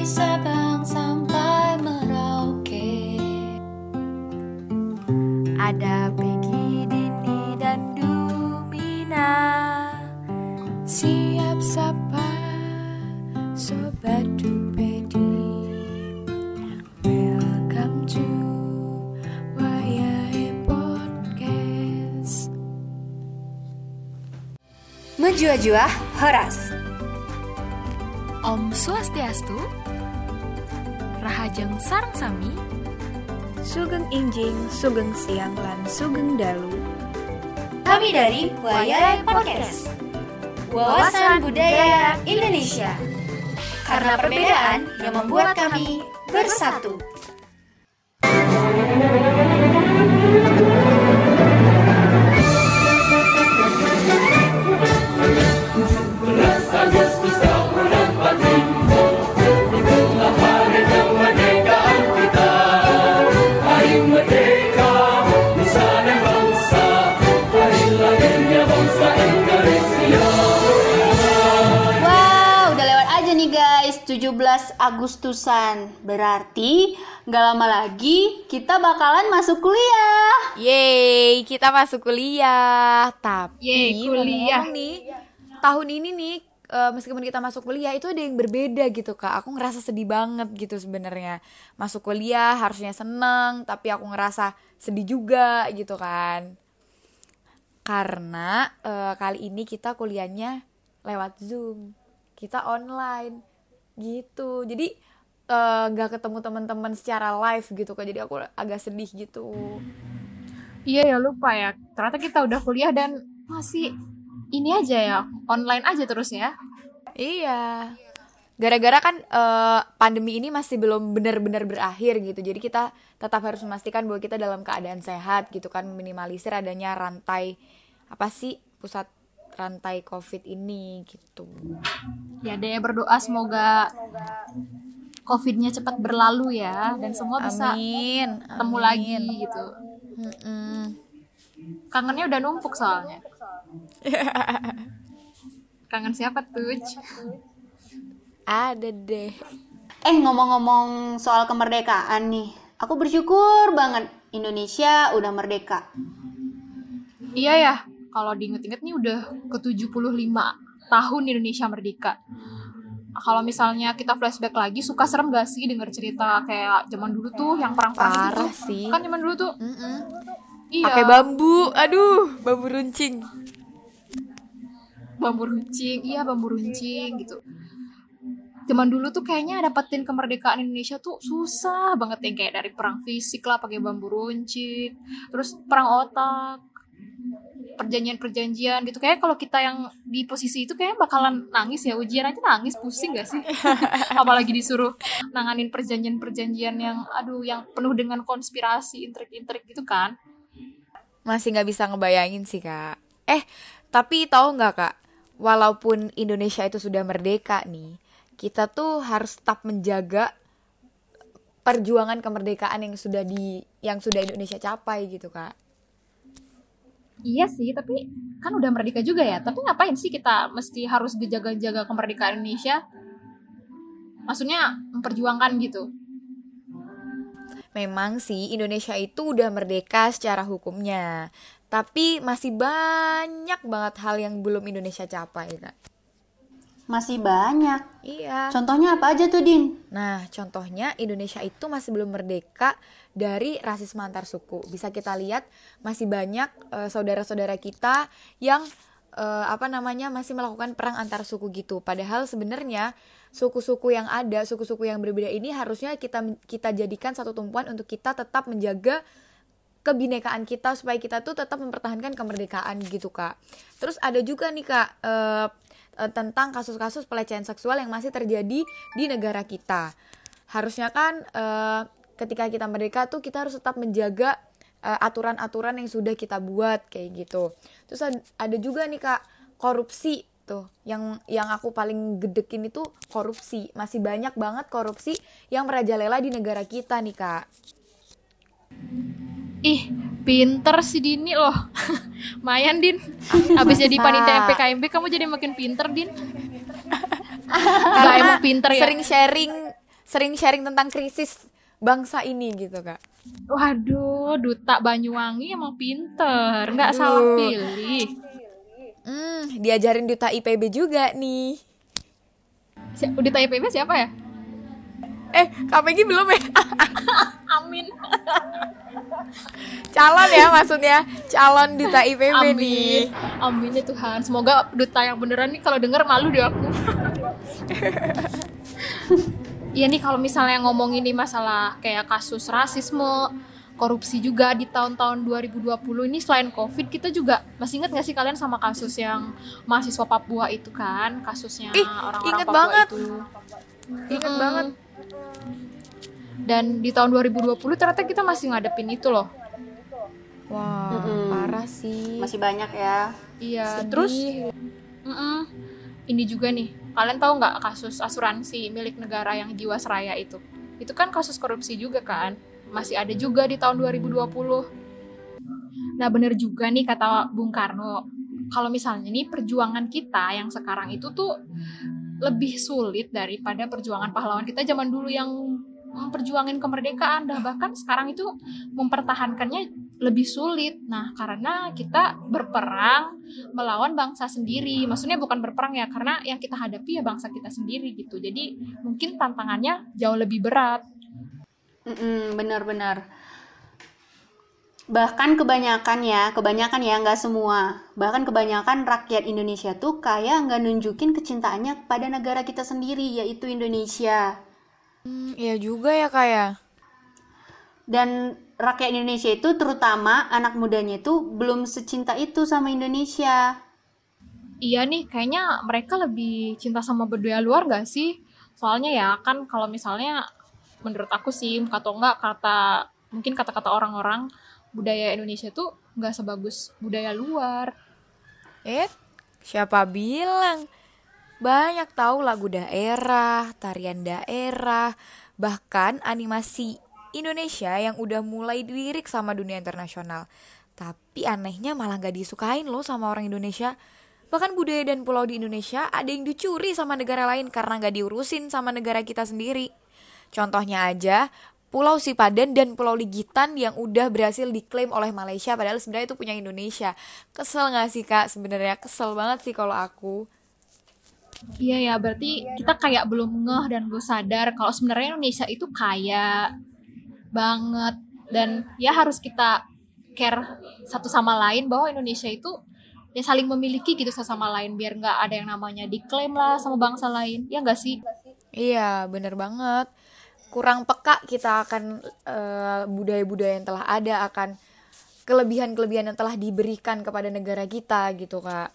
Dari Sabang sampai Merauke. Ada Peggy, Dini, dan Dumina. Siap sapa Sobat Dupedi. Welcome to Wayai Podcast. Menjua-jua Horas. Om Swastiastu Rahajeng Sarang Sami Sugeng Injing, Sugeng Siang, lan Sugeng Dalu. Kami dari Wayai Podcast Wawasan Budaya Indonesia. Karena perbedaan yang membuat kami bersatu Agustusan. Berarti nggak lama lagi kita bakalan masuk kuliah. Yeay, kita masuk kuliah. Tapi Yeay, kuliah. ngomong-ngomong nih, tahun ini nih eh, meskipun kita masuk kuliah itu ada yang berbeda gitu kak. Aku ngerasa sedih banget gitu sebenarnya. Masuk kuliah harusnya seneng, tapi aku ngerasa sedih juga gitu kan. Karena eh, kali ini kita kuliahnya lewat Zoom. Kita online gitu. Jadi eh, nggak ketemu teman-teman secara live gitu kak. Jadi aku agak sedih gitu. Iya ya lupa ya. Ternyata kita udah kuliah dan masih ini aja ya, online aja terus ya. Iya. Gara-gara kan eh, pandemi ini masih belum benar-benar berakhir gitu. Jadi kita tetap harus memastikan bahwa kita dalam keadaan sehat gitu kan, minimalisir adanya rantai apa sih pusat rantai Covid ini gitu. Ya deh berdoa semoga COVID-nya cepat berlalu ya dan semua bisa Amin. ketemu amin. lagi gitu. Mm-mm. Kangennya udah numpuk soalnya. Kangen siapa tuh? Ada deh. Eh ngomong-ngomong soal kemerdekaan nih, aku bersyukur banget Indonesia udah merdeka. Iya ya, kalau diinget-inget nih udah ke 75 tahun Indonesia merdeka. Kalau misalnya kita flashback lagi, suka serem gak sih denger cerita kayak zaman dulu tuh yang perang-perang itu tuh? sih. Kan zaman dulu tuh, Mm-mm. iya. Pakai bambu. Aduh, bambu runcing. bambu runcing iya bambu runcing gitu zaman dulu tuh kayaknya dapetin kemerdekaan Indonesia tuh susah banget yang kayak dari perang fisik lah pakai bambu runcing terus perang otak perjanjian-perjanjian gitu kayak kalau kita yang di posisi itu kayak bakalan nangis ya ujian aja nangis pusing gak sih apalagi disuruh nanganin perjanjian-perjanjian yang aduh yang penuh dengan konspirasi intrik-intrik gitu kan Masih nggak bisa ngebayangin sih kak. Eh, tapi tahu nggak kak? Walaupun Indonesia itu sudah merdeka nih, kita tuh harus tetap menjaga perjuangan kemerdekaan yang sudah di yang sudah Indonesia capai gitu kak. Iya sih, tapi kan udah merdeka juga ya. Tapi ngapain sih kita mesti harus dijaga-jaga kemerdekaan Indonesia? Maksudnya memperjuangkan gitu. Memang sih Indonesia itu udah merdeka secara hukumnya, tapi masih banyak banget hal yang belum Indonesia capai kak. Masih banyak. Iya. Contohnya apa aja tuh, Din? Nah, contohnya Indonesia itu masih belum merdeka dari rasisme antar suku. Bisa kita lihat masih banyak eh, saudara-saudara kita yang eh, apa namanya masih melakukan perang antar suku gitu. Padahal sebenarnya suku-suku yang ada, suku-suku yang berbeda ini harusnya kita kita jadikan satu tumpuan untuk kita tetap menjaga kebinekaan kita supaya kita tuh tetap mempertahankan kemerdekaan gitu kak. Terus ada juga nih kak eh, eh, tentang kasus-kasus pelecehan seksual yang masih terjadi di negara kita. Harusnya kan eh, ketika kita merdeka tuh kita harus tetap menjaga eh, aturan-aturan yang sudah kita buat kayak gitu. Terus ad- ada juga nih kak korupsi tuh yang yang aku paling gedekin itu korupsi masih banyak banget korupsi yang merajalela di negara kita nih kak Ih, pinter si Dini loh. Mayan, Din. Habis jadi panitia MPKMB kamu jadi makin pinter, Din. Gak emang pinter ya. sering sharing sering sharing tentang krisis bangsa ini gitu kak. Waduh, duta Banyuwangi emang pinter, nggak salah pilih. Hmm, diajarin duta IPB juga nih. Si duta IPB siapa ya? Eh, Peggy belum ya? Amin. calon ya maksudnya, calon duta IPB nih. Amin. Amin ya Tuhan. Semoga duta yang beneran nih kalau denger malu deh aku. Iya nih kalau misalnya ngomongin nih masalah kayak kasus rasisme, korupsi juga di tahun-tahun 2020 ini selain covid kita juga masih ingat gak sih kalian sama kasus yang mahasiswa Papua itu kan kasusnya orang-orang inget Papua banget. itu Ingat Mm-mm. banget. Dan di tahun 2020 ternyata kita masih ngadepin itu loh Wah, Mm-mm. parah sih. Masih banyak ya. iya Sedih. terus mm-mm, ini juga nih kalian tahu nggak kasus asuransi milik negara yang Jiwasraya itu itu kan kasus korupsi juga kan masih ada juga di tahun 2020 nah bener juga nih kata Bung Karno kalau misalnya nih perjuangan kita yang sekarang itu tuh lebih sulit daripada perjuangan pahlawan kita zaman dulu yang memperjuangin kemerdekaan dah bahkan sekarang itu mempertahankannya lebih sulit nah karena kita berperang melawan bangsa sendiri. Maksudnya bukan berperang ya, karena yang kita hadapi ya bangsa kita sendiri gitu. Jadi mungkin tantangannya jauh lebih berat. Mm-mm, benar-benar. Bahkan kebanyakan ya, kebanyakan ya, nggak semua. Bahkan kebanyakan rakyat Indonesia tuh kayak nggak nunjukin kecintaannya pada negara kita sendiri, yaitu Indonesia. Hmm, iya juga ya kak ya. Dan rakyat Indonesia itu terutama anak mudanya itu belum secinta itu sama Indonesia. Iya nih, kayaknya mereka lebih cinta sama budaya luar gak sih? Soalnya ya kan kalau misalnya menurut aku sih atau enggak kata mungkin kata-kata orang-orang budaya Indonesia tuh nggak sebagus budaya luar. Eh, siapa bilang? Banyak tahu lagu daerah, tarian daerah, bahkan animasi Indonesia yang udah mulai dilirik sama dunia internasional. Tapi anehnya malah gak disukain loh sama orang Indonesia. Bahkan budaya dan pulau di Indonesia ada yang dicuri sama negara lain karena gak diurusin sama negara kita sendiri. Contohnya aja, Pulau Sipadan dan Pulau Ligitan yang udah berhasil diklaim oleh Malaysia padahal sebenarnya itu punya Indonesia. Kesel gak sih kak? Sebenarnya kesel banget sih kalau aku. Iya ya, berarti kita kayak belum ngeh dan belum sadar kalau sebenarnya Indonesia itu kaya banget dan ya harus kita care satu sama lain bahwa Indonesia itu ya saling memiliki gitu satu sama lain biar nggak ada yang namanya diklaim lah sama bangsa lain ya nggak sih Iya, bener banget. Kurang peka kita akan eh, budaya-budaya yang telah ada, akan kelebihan-kelebihan yang telah diberikan kepada negara kita gitu kak.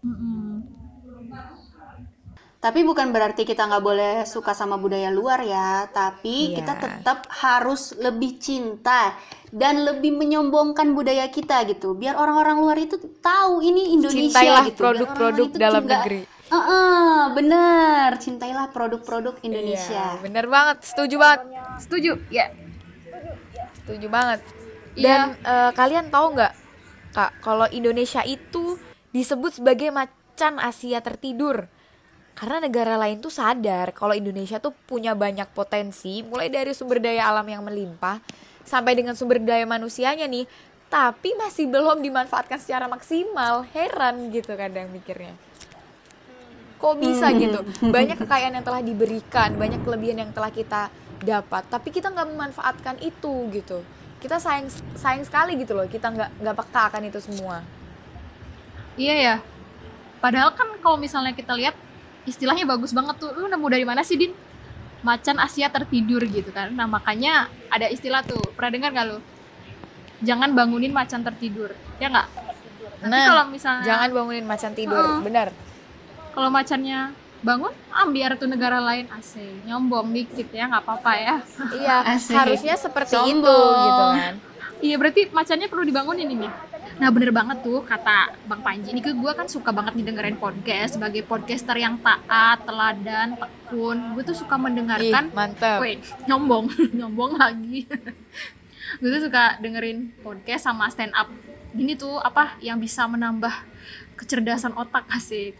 Mm-mm. Tapi bukan berarti kita nggak boleh suka sama budaya luar ya, tapi Iya. kita tetap harus lebih cinta dan lebih menyombongkan budaya kita gitu, biar orang-orang luar itu tahu ini Indonesia Cintailah gitu. biar produk-produk dalam nggak- negeri. Heeh, bener, cintailah produk-produk Indonesia. Iya, bener banget, setuju banget, setuju ya setuju banget. Iya. Dan eh, kalian tahu nggak kak, kalau Indonesia itu disebut sebagai macan Asia tertidur. Karena negara lain tuh sadar kalau Indonesia tuh punya banyak potensi, mulai dari sumber daya alam yang melimpah sampai dengan sumber daya manusianya nih, tapi masih belum dimanfaatkan secara maksimal. Heran gitu kadang mikirnya. Kok bisa gitu? Banyak kekayaan yang telah diberikan, banyak kelebihan yang telah kita dapat, tapi kita nggak memanfaatkan itu gitu. Kita sayang sayang sekali gitu loh, kita nggak nggak peka akan itu semua. iya ya padahal kan kalau misalnya kita lihat istilahnya bagus banget tuh lu nemu dari mana sih din macan Asia tertidur gitu kan nah makanya ada istilah tuh pernah dengar gak lu jangan bangunin macan tertidur ya nggak Nanti kalau misalnya jangan bangunin macan tidur, Heeh. benar. Kalau macannya bangun ambil tuh negara lain asik nyombong dikit ya nggak apa-apa ya Iya, Asik. harusnya seperti itu Sombong. gitu kan. iya berarti macannya perlu dibangunin ini nah bener banget tuh kata bang Panji ini ke gue kan suka banget didengerin podcast sebagai podcaster yang taat teladan tekun gue tuh suka Ih, mendengarkan mantep. Wait, nyombong, nyombong lagi. gue tuh suka dengerin podcast sama stand up. Gini tuh apa yang bisa menambah kecerdasan otak asik.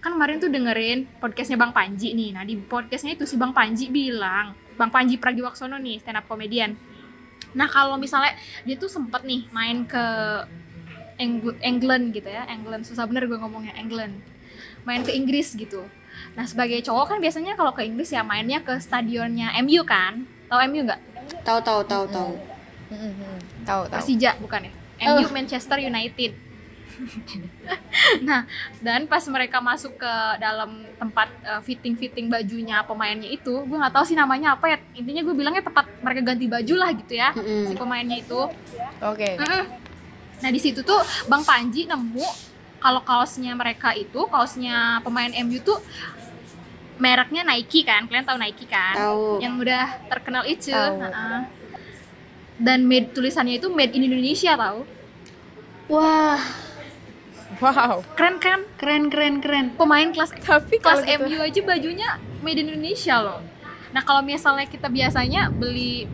Kan kemarin tuh dengerin podcastnya Bang Panji nih. Nah di podcastnya itu si Bang Panji bilang, Bang Panji Pragiwaksono nih stand up comedian. Nah kalau misalnya dia tuh sempet nih main ke Eng- England gitu ya, England susah bener gue ngomongnya England, main ke Inggris gitu. Nah sebagai cowok kan biasanya kalau ke Inggris ya mainnya ke stadionnya MU kan, tahu MU nggak? Tahu tahu tahu tahu. Tahu tahu. Persija bukan ya? MU Manchester United. Nah, dan pas mereka masuk ke dalam tempat uh, fitting-fitting bajunya pemainnya itu, gue nggak tahu sih namanya apa ya. Intinya gue bilangnya tempat mereka ganti baju lah gitu ya, si pemainnya itu. Oke. Mm-mm. Nah di situ tuh Bang Panji nemu kalau kaosnya mereka itu, kaosnya pemain MU tuh mereknya Nike kan, kalian tahu Nike kan? Tahu. Yang udah terkenal itu. Tahu. Dan made tulisannya itu made in Indonesia tahu. Wah, Wow. Keren kan? keren keren keren. Pemain kelas Tapi kelas gitu- MU aja bajunya made in Indonesia loh. Nah kalau misalnya kita biasanya beli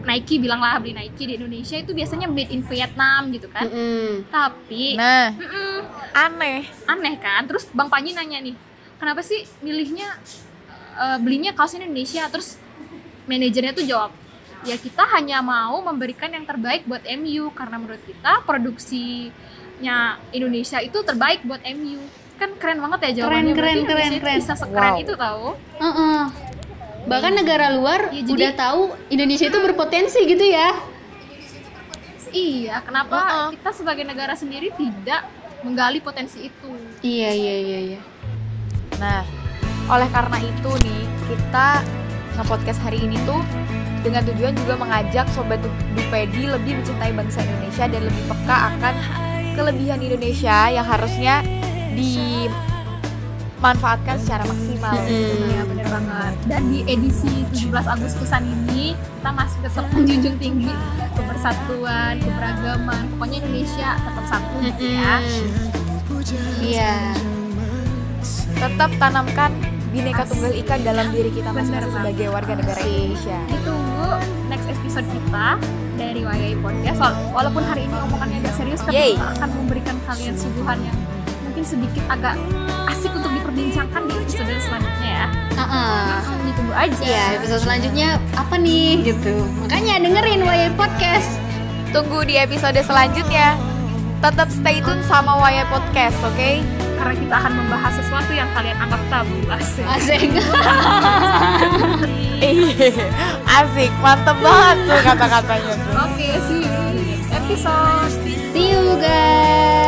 Nike bilanglah beli Nike di Indonesia itu biasanya made in Vietnam gitu kan. Mm-mm. Tapi Nah, mm-mm, aneh. aneh kan terus bang Panji nanya nih kenapa sih milihnya eh, belinya kaosnya Indonesia terus manajernya tuh jawab ya kita hanya mau memberikan yang terbaik buat MU karena menurut kita Indonesia itu terbaik buat MU kan keren banget ya jawabannya Keren, keren, Berarti keren, keren. bisa sekeren Wow. itu tahu Uh-uh. Bahkan negara luar Ya, jadi- udah tahu Indonesia itu berpotensi gitu ya. iya kenapa Uh-uh. kita sebagai negara sendiri tidak menggali potensi itu Iya iya iya iya. Nah, oleh karena itu nih, kita nge-podcast hari ini tuh dengan tujuan juga mengajak Sobat Du- Dupedi lebih mencintai bangsa Indonesia dan lebih peka akan kelebihan Indonesia yang harusnya dimanfaatkan secara maksimal. Mm-mm. Iya bener banget. Dan di edisi 17 Agustusan ini kita masih tetap menjunjung tinggi kebersatuan, keberagaman. Pokoknya Indonesia tetap satu gitu ya. Iya. Tetap tanamkan bineka tunggal ika dalam diri kita masing-masing sebagai warga negara Indonesia. Ditunggu next episode kita dari Wayai Podcast. Wala- Walaupun hari ini omongannya agak serius, tapi Yeay. kita akan memberikan kalian suguhan yang mungkin sedikit agak asik untuk diperbincangkan di episode selanjutnya ya. Uh-uh. Ditunggu aja. Iya, episode selanjutnya apa nih gitu. Makanya dengerin Wayai Podcast. Tunggu di episode selanjutnya. Tetap stay tune sama Waya Podcast, oke? Karena kita akan membahas sesuatu yang kalian anggap tabu. Asik. Asik. Iya, asik, mantep banget tuh kata-katanya tuh. Oke, see you episode. See you guys.